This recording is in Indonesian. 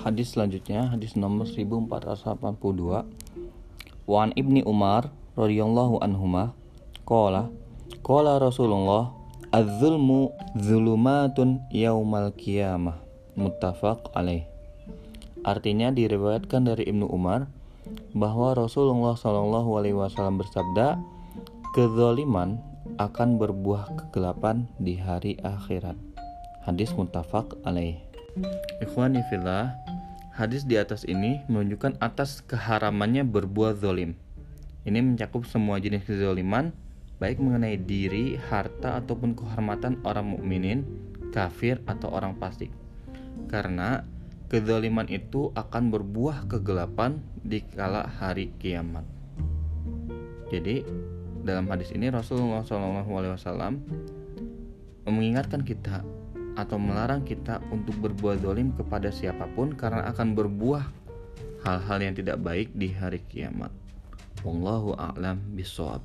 hadis selanjutnya hadis nomor 1482 Wan Ibni Umar radhiyallahu anhuma qala qala Rasulullah az-zulmu zulumatun yaumal qiyamah muttafaq alaih Artinya diriwayatkan dari Ibnu Umar bahwa Rasulullah Shallallahu alaihi wasallam bersabda kezaliman akan berbuah kegelapan di hari akhirat. Hadis muttafaq alaih. Ikhwani fillah, hadis di atas ini menunjukkan atas keharamannya berbuat zolim. Ini mencakup semua jenis kezoliman, baik mengenai diri, harta, ataupun kehormatan orang mukminin, kafir, atau orang fasik. Karena kezoliman itu akan berbuah kegelapan di kala hari kiamat. Jadi dalam hadis ini Rasulullah SAW mengingatkan kita atau melarang kita untuk berbuat dolim kepada siapa pun karena akan berbuah hal-hal yang tidak baik di hari kiamat. Wallahu a'lam bishawab.